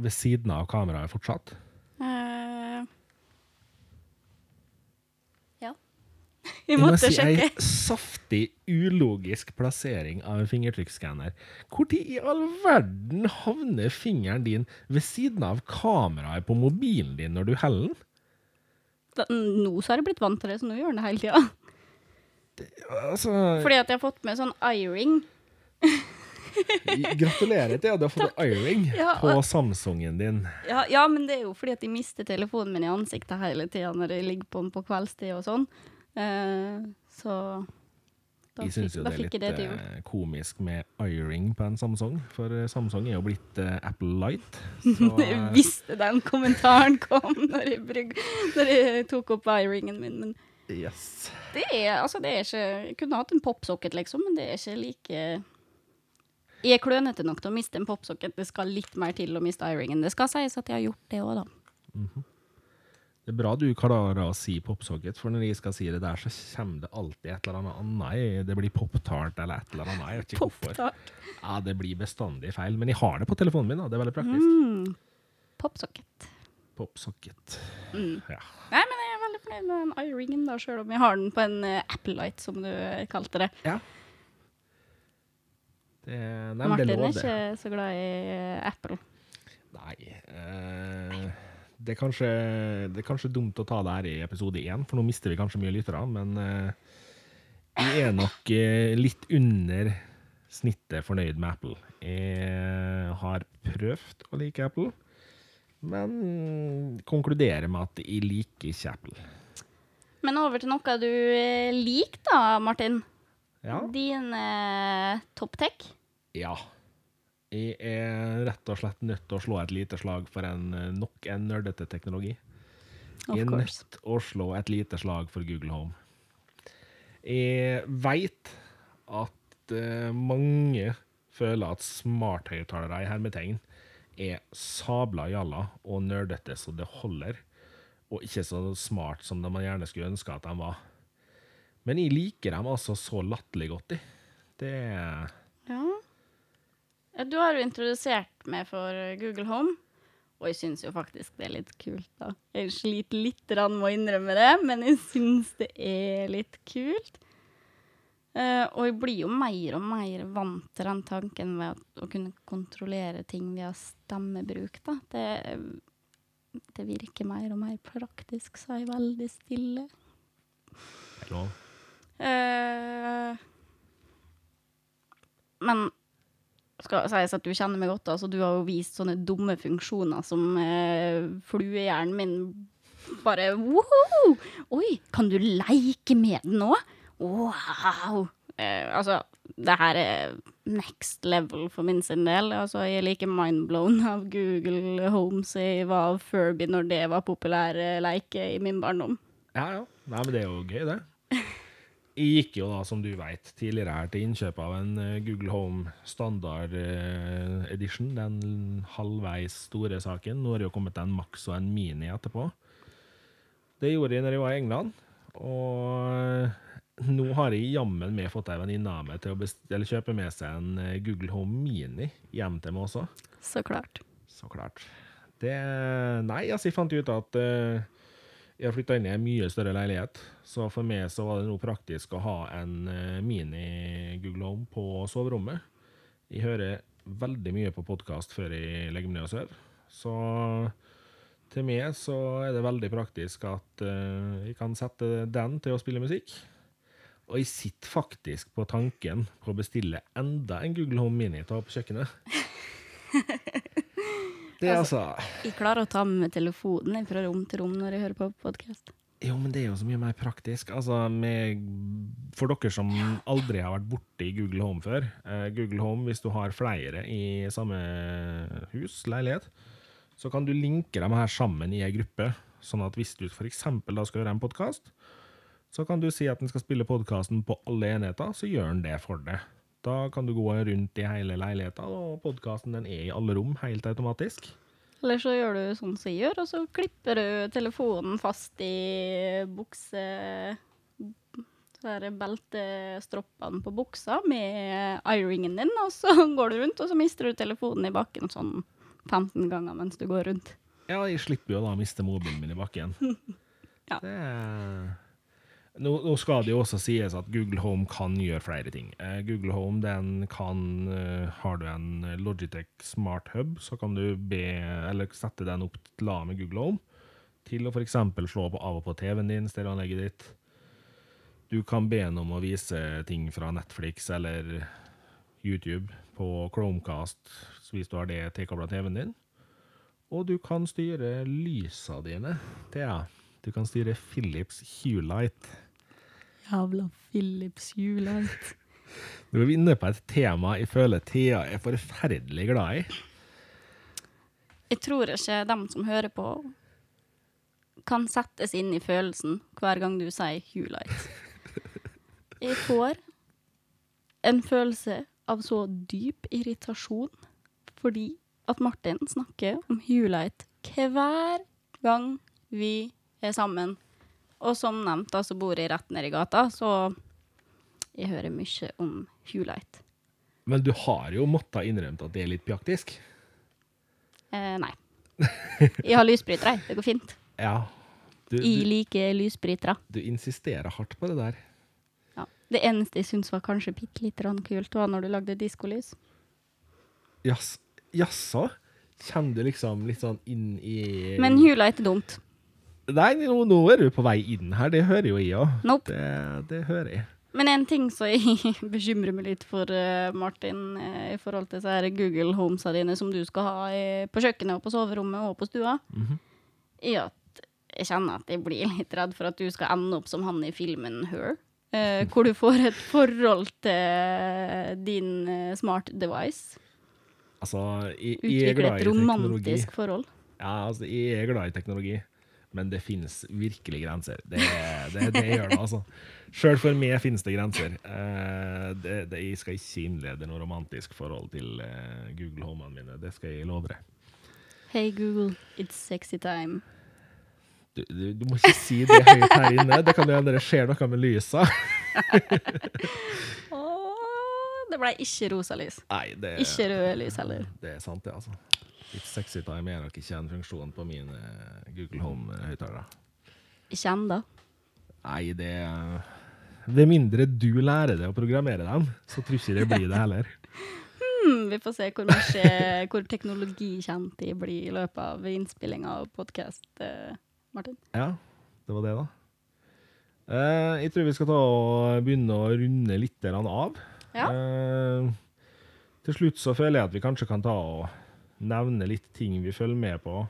Ved siden av kameraet fortsatt? Uh, ja. Vi Jeg må måtte si sjekke. En saftig, ulogisk plassering av en fingertrykksskanner. Hvor i all verden havner fingeren din ved siden av kameraet på mobilen din når du heller den? Nå så har jeg blitt vant til det, så nå gjør han det hele tida. Altså, Fordi at jeg har fått med sånn eye-ring. gratulerer til at du har fått iring Ja, på Samsungen din. Ja, ja, men det er jo fordi at jeg mister telefonen min i ansiktet hele tida når jeg ligger på den på kveldstid og sånn. Uh, så da, Jeg syns jo det er litt det eh, komisk med iring på en Samsung, for eh, Samsung er jo blitt uh, Apple Light. Så Jeg visste den kommentaren kom når jeg, bruk, når jeg tok opp eye-ringen min. Men yes. det er, altså, det er ikke Jeg kunne hatt en popsocket, liksom, men det er ikke like Jeg er klønete nok til å miste en popsocket. Det skal litt mer til å miste eye-ringen. Det skal sies at jeg har gjort det òg, da. Det er bra du klarer å si popsocket, for når jeg skal si det der, så kommer det alltid et eller annet annet. Det blir poptart eller et eller annet. Jeg vet ikke hvorfor. Ja, Det blir bestandig feil. Men jeg har det på telefonen min, da. Det er veldig praktisk. Mm. Popsocket. Popsocket. Mm. Ja. Nei, men jeg er veldig fornøyd med den eye-ringen, da, sjøl om jeg har den på en eh, Apple Light, som du kalte det. ja. Det, nei, Martin det er ikke så glad i eh, Apple. Nei eh, det, er kanskje, det er kanskje dumt å ta det her i episode én, for nå mister vi kanskje mye lyttere. Men vi jeg er nok eh, litt under snittet fornøyd med Apple. Jeg har prøvd å like Apple, men konkluderer med at jeg liker ikke Apple. Men over til noe du eh, liker, da, Martin. Ja. Din eh, topptech. ja. Jeg er rett og slett nødt til å slå et lite slag for en, eh, nok en nerdete teknologi. Jeg er nødt til å slå et lite slag for Google Home. Jeg veit at eh, mange føler at smarthøyttalere i hermetegn er sabla jalla og nerdete så det holder, og ikke så smart som de man gjerne skulle ønske at de var. Men jeg liker dem altså så latterlig godt, i. Det er Ja. Du har jo introdusert meg for Google Home, og jeg syns jo faktisk det er litt kult, da. Jeg sliter litt med å innrømme det, men jeg syns det er litt kult. Uh, og jeg blir jo mer og mer vant til den tanken ved å, å kunne kontrollere ting via stemmebruk, da. Det, det virker mer og mer praktisk, sa jeg veldig stille. Eh, men skal sies at du kjenner meg godt, da, så du har jo vist sånne dumme funksjoner som eh, fluehjernen min bare Woho! Oi, kan du leike med den nå? Wow! Eh, altså, det her er next level for min sin del. Altså, jeg er like mindblown av Google Home som jeg var av Furby når det var populær leke leike i min barndom. Ja, ja. Nei, men det er jo gøy, det. jeg gikk jo da, som du vet, tidligere her til innkjøp av en eh, Google Home standard eh, edition. Den halvveis store saken. Nå har det jo kommet en Max og en Mini etterpå. Det gjorde jeg når jeg var i England. Og eh, nå har jeg jammen meg fått ei venninne av meg til å kjøpe med seg en Google Home Mini hjem til meg også. Så klart. Så klart. Det Nei, altså, jeg fant ut at eh, jeg har flytta inn i en mye større leilighet, så for meg så var det nå praktisk å ha en eh, mini-Google Home på soverommet. Jeg hører veldig mye på podkast før jeg legger meg ned og sover, så til meg så er det veldig praktisk at uh, jeg kan sette den til å spille musikk. Og jeg sitter faktisk på tanken på å bestille enda en Google Home Mini til å ha på kjøkkenet. Det altså, altså Jeg klarer å ta med telefonen fra rom til rom når jeg hører på podkast. Jo, men det er jo så mye mer praktisk. Altså, med, for dere som aldri har vært borti Google Home før eh, Google Home, hvis du har flere i samme hus, leilighet, så kan du linke dem her sammen i ei gruppe. Sånn at hvis du f.eks. da skal gjøre en podkast, så kan du si at den skal spille podkasten på alle enheter, så gjør den det for deg. Da kan du gå rundt i hele leiligheta, og podkasten er i alle rom helt automatisk. Eller så gjør du sånn som jeg gjør, og så klipper du telefonen fast i bukse... Så er beltestroppene på buksa med eye-ringen din, og så går du rundt, og så mister du telefonen i bakken sånn 15 ganger mens du går rundt. Ja, jeg slipper jo da å miste mobilen min i bakken. Ja. Det er... nå, nå skal det jo også sies at Google Home kan gjøre flere ting. Eh, Google Home den kan eh, Har du en Logitech Smart Hub, så kan du be, eller sette den opp til lag med Google Home til å f.eks. slå på av og på TV-en din, stereoanlegget ditt. Du kan be den om å vise ting fra Netflix eller YouTube på Chromecast hvis du har det tilkobla TV-en din. Og du kan styre lysa dine. Thea, du kan styre Philips Hulight. Jævla Philips Hulight. Nå er vi inne på et tema jeg føler Thea er forferdelig glad i. Jeg tror ikke dem som hører på, kan settes inn i følelsen hver gang du sier Hulight. Jeg får en følelse av så dyp irritasjon fordi at Martin snakker om Hulight hver gang vi er sammen. Og som nevnt, da, så bor jeg rett nedi gata, så jeg hører mye om Hulight. Men du har jo måttet innrømme at det er litt piaktisk. Eh, nei. Jeg har lysbrytere, jeg. Det går fint. Ja. Du, Jeg liker lysbrytere. du insisterer hardt på det der. Ja. Det eneste jeg syns var kanskje bitte litt grann kult, var når du lagde diskolys. Jas- Jaså? Kjenner du liksom litt sånn inn i Men Hulight er dumt. Nei, nå, nå er du på vei inn her. Det hører jo jeg òg. Nope. Det, det hører jeg. Men en ting som jeg bekymrer meg litt for, eh, Martin, eh, i forhold til disse Google Homesa dine som du skal ha på kjøkkenet og på soverommet og på stua, Mhm. er at jeg kjenner at jeg blir litt redd for at du skal ende opp som han i filmen Her. Uh, hvor du får et forhold til din uh, smart device. Altså, jeg, jeg Utvikle et romantisk forhold. Ja, altså, jeg er glad i teknologi, men det finnes virkelig grenser. Det, det, det gjør det, altså. Sjøl for meg finnes det grenser. Uh, det, det, jeg skal ikke innlede noe romantisk forhold til uh, Google Homene mine, det skal jeg love deg. Hey Google, it's sexy time. Du, du, du må ikke si det høyt her inne. Det kan jo hende det skjer noe med lysa. Åh, det ble ikke rosa lys. Nei, det, Ikke røde lys heller. det er sant, det, altså. Litt sexy time er nok ikke en funksjon på min eh, Google Home-høyttaler. Ikke ennå. Nei, det Med mindre du lærer deg å programmere dem, så tror ikke det blir det heller. Hmm, vi får se hvor mye hvor teknologikjent de blir i løpet av innspillinga av podkast, Martin. Ja, det var det, da. Uh, jeg tror vi skal begynne å runde litt av. Ja. Uh, til slutt så føler jeg at vi kanskje kan ta og nevne litt ting vi følger med på,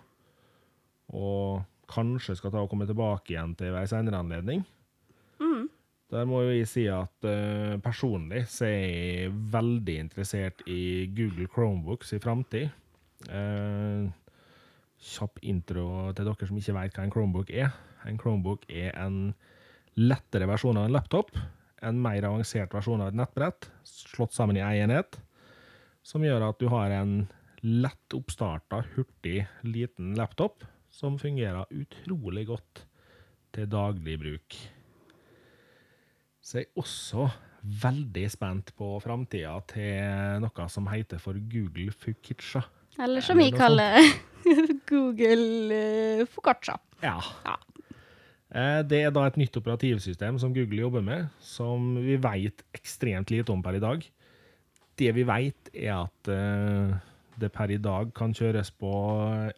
og kanskje skal ta og komme tilbake igjen til ved en senere anledning. Mm. Der må jo jeg si at uh, personlig så er jeg veldig interessert i Google Chromebooks i framtid. Uh, kjapp intro til dere som ikke vet hva en Chromebook er. En Chromebook er en lettere versjon av en laptop. en mer avansert versjon av et nettbrett, slått sammen i én enhet, som gjør at du har en lett oppstarta, hurtig, liten laptop som fungerer utrolig godt til daglig bruk. Så jeg er også veldig spent på framtida til noe som heter for Google Fukicha. Eller som vi kaller Google Fukacha. Focaccia. Ja. Ja. Eh, Det er da et nytt operativsystem som Google jobber med, som vi vet ekstremt lite om per i dag. Det vi vet, er at eh, det per i dag kan kjøres på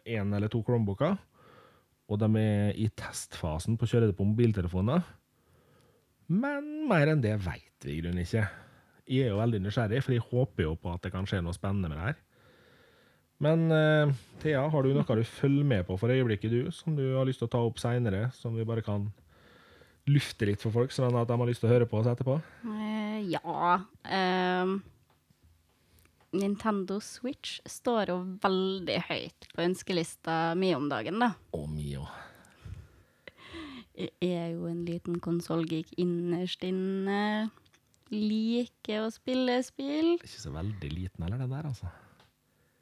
én eller to Chromebooker, og de er i testfasen på å kjøre det på mobiltelefoner. Men mer enn det vet vi i grunnen ikke. Jeg er jo veldig nysgjerrig, for jeg håper jo på at det kan skje noe spennende med det her. Men uh, Thea, har du noe du følger med på for øyeblikket, du, som du har lyst til å ta opp seinere, som vi bare kan lufte litt for folk, sånn at de har lyst til å høre på oss etterpå? Uh, ja ehm, Nintendo Switch står jo veldig høyt på ønskelista mi om dagen, da. Å, Mio. Jeg er jo en liten konsollgeek innerst inne. Liker å spille spill. Ikke så veldig liten heller, det der, altså.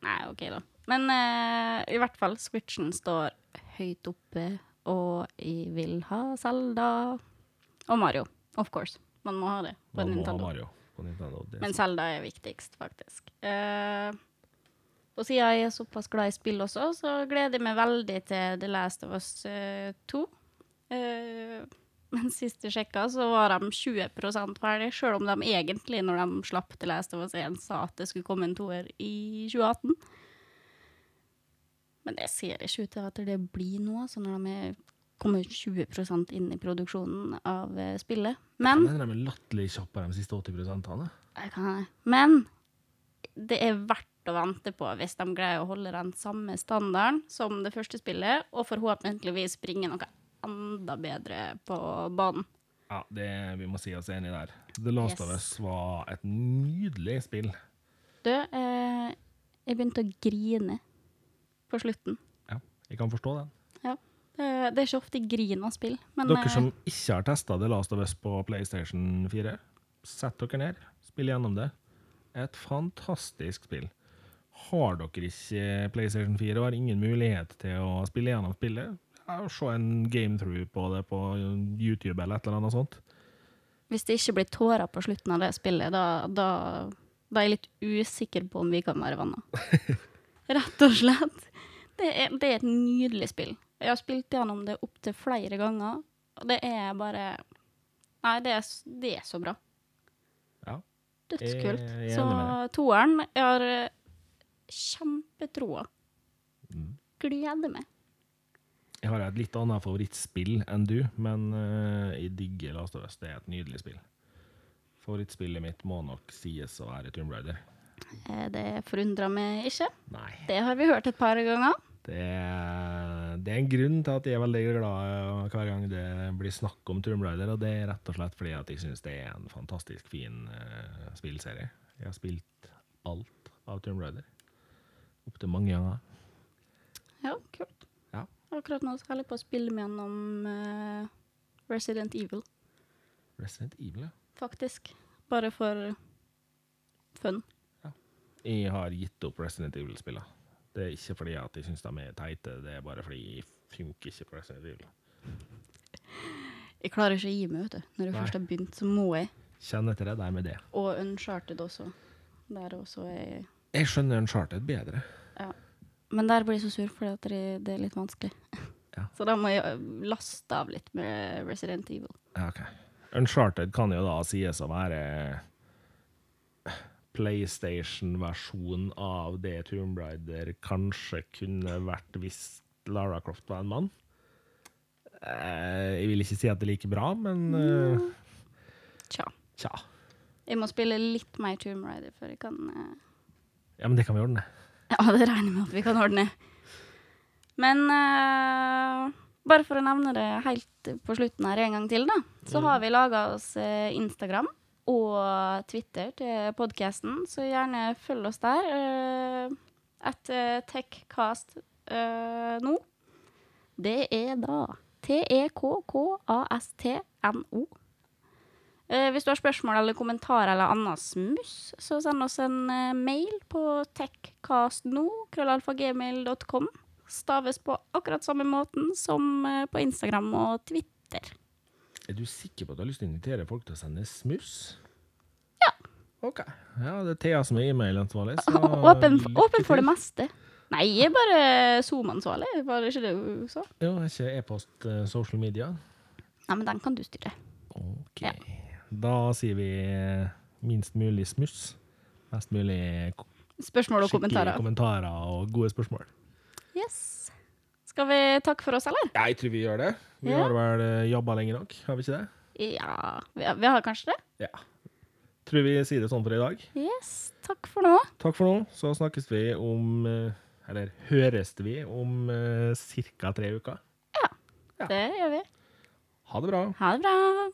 Nei, OK, da. Men uh, i hvert fall, Switchen står høyt oppe, og jeg vil ha Zelda og Mario. Of course. Man må ha det på Man må ha Mario på Nintendo. Men Selda er viktigst, faktisk. Uh, og siden jeg er såpass glad i spill også, så gleder jeg meg veldig til The Last of Us eh, 2. Uh, men sist jeg sjekka, så var de 20% ferdig, sjøl om de egentlig, når de slapp The Last of Us 1, sa at det skulle komme en toer i 2018. Men det ser ikke ut til at det blir noe, så når de er kommet 20 inn i produksjonen av eh, spillet. Men Jeg mener de er latterlig kjappe de siste 80 prosentene. jeg kan, men det er verdt å vente på hvis de greier å holde den samme standarden som det første spillet, og forhåpentligvis bringe noe enda bedre på banen. Ja, det, vi må si oss enig der. The Last Yes. of Us var et nydelig spill. Du, eh, jeg begynte å grine på slutten. Ja, jeg kan forstå den. Ja. Det, er ikke ofte jeg griner av spill, men Dere eh, som ikke har testa The Last of Us på PlayStation 4, sett dere ned, spill gjennom det. Et fantastisk spill. Har dere ikke PlayStation 4 og har ingen mulighet til å spille gjennom spillet, se en game-through på det på YouTube eller et eller annet sånt. hvis det ikke blir tårer på slutten av det spillet, da, da, da er jeg litt usikker på om vi kan være venner. Rett og slett. Det er, det er et nydelig spill. Jeg har spilt gjennom det opptil flere ganger, og det er bare Nei, det er, det er så bra. Ja. Dødskult. Jeg Så toeren Jeg har eh, kjempetroa. Mm. Gleder meg. Jeg har et litt annet favorittspill enn du, men uh, jeg digger Last of Us. Det er et nydelig spill. Favorittspillet mitt må nok sies å være Tomb Raider. Eh, Det forundrer meg ikke. Nei. Det har vi hørt et par ganger. Det det er en grunn til at jeg er veldig glad hver gang det blir snakk om Tomb Raider, og det er rett og slett fordi at jeg syns det er en fantastisk fin uh, spillserie. Jeg har spilt alt av Tomb Raider. Opptil mange ganger. Ja, kult. Ja. Akkurat nå skal holder jeg på å spille meg gjennom uh, Resident Evil, Resident Evil, ja. faktisk. Bare for fun. Jeg har gitt opp Resident Evil-spillene. Det er ikke fordi at de syns de er teite, det er bare fordi jeg funker ikke på det Evil. Jeg klarer ikke å gi meg, vet du. Når jeg Nei. først har begynt, så må jeg. Kjenn etter det der med det. Og Uncharted også. Der også er jeg Jeg skjønner Uncharted bedre. Men der blir jeg så sur, fordi at det, det er litt vanskelig. Ja. Så da må jeg laste av litt med Resident Evil. Ja, ok. Uncharted kan jo da sies å være PlayStation-versjon av det Tomb Raider kanskje kunne vært hvis Lara Croft var en mann. Eh, Jeg vil ikke si at det er like bra, men eh, Tja. tja. Jeg må spille litt mer Tomb Raider før jeg kan eh, Ja, men det kan vi ordne. Ja, det regner jeg med at vi kan ordne. Men uh, bare for å nevne det helt på slutten her en gang til, da, så har vi laga oss Instagram og Twitter til podkasten, så gjerne følg oss der. Uh, at eh, Techcast eh, nå. Det er da T-E-K-K-A-S-T-N-O. Eh, hvis du har spørsmål eller kommentarer eller annet smuss, så send oss en eh, mail på techcastno, krøllalfagmail.com. Staves på akkurat samme måten som eh, på Instagram og Twitter. Er du sikker på at du har lyst til å invitere folk til å sende smuss? Ja. OK. Ja, det er Thea som er e-mailansvarlig. Åpen, åpen for det meste. Nei, jeg er bare Zoom-ansvarlig. Var det ikke det hun sa? Jo, er ikke e-post uh, social media? Nei, men den kan du styre. OK. Ja. Da sier vi eh, minst mulig smuss. Mest mulig Spørsmål og kommentarer. kommentarer og gode spørsmål. Yes. Skal vi takke for oss, eller? Ja, jeg tror vi gjør det. Vi Ja. har vel eh, jobba lenge nok, har vi ikke det? Ja, vi har, vi har kanskje det? Ja. Tror vi sier det sånn for i dag. Yes. Takk for nå. Takk for nå. Så snakkes vi om eh, Eller høres vi om uh, ca. tre uker. Ja. Det gjør vi. Ha det bra. Ha det bra.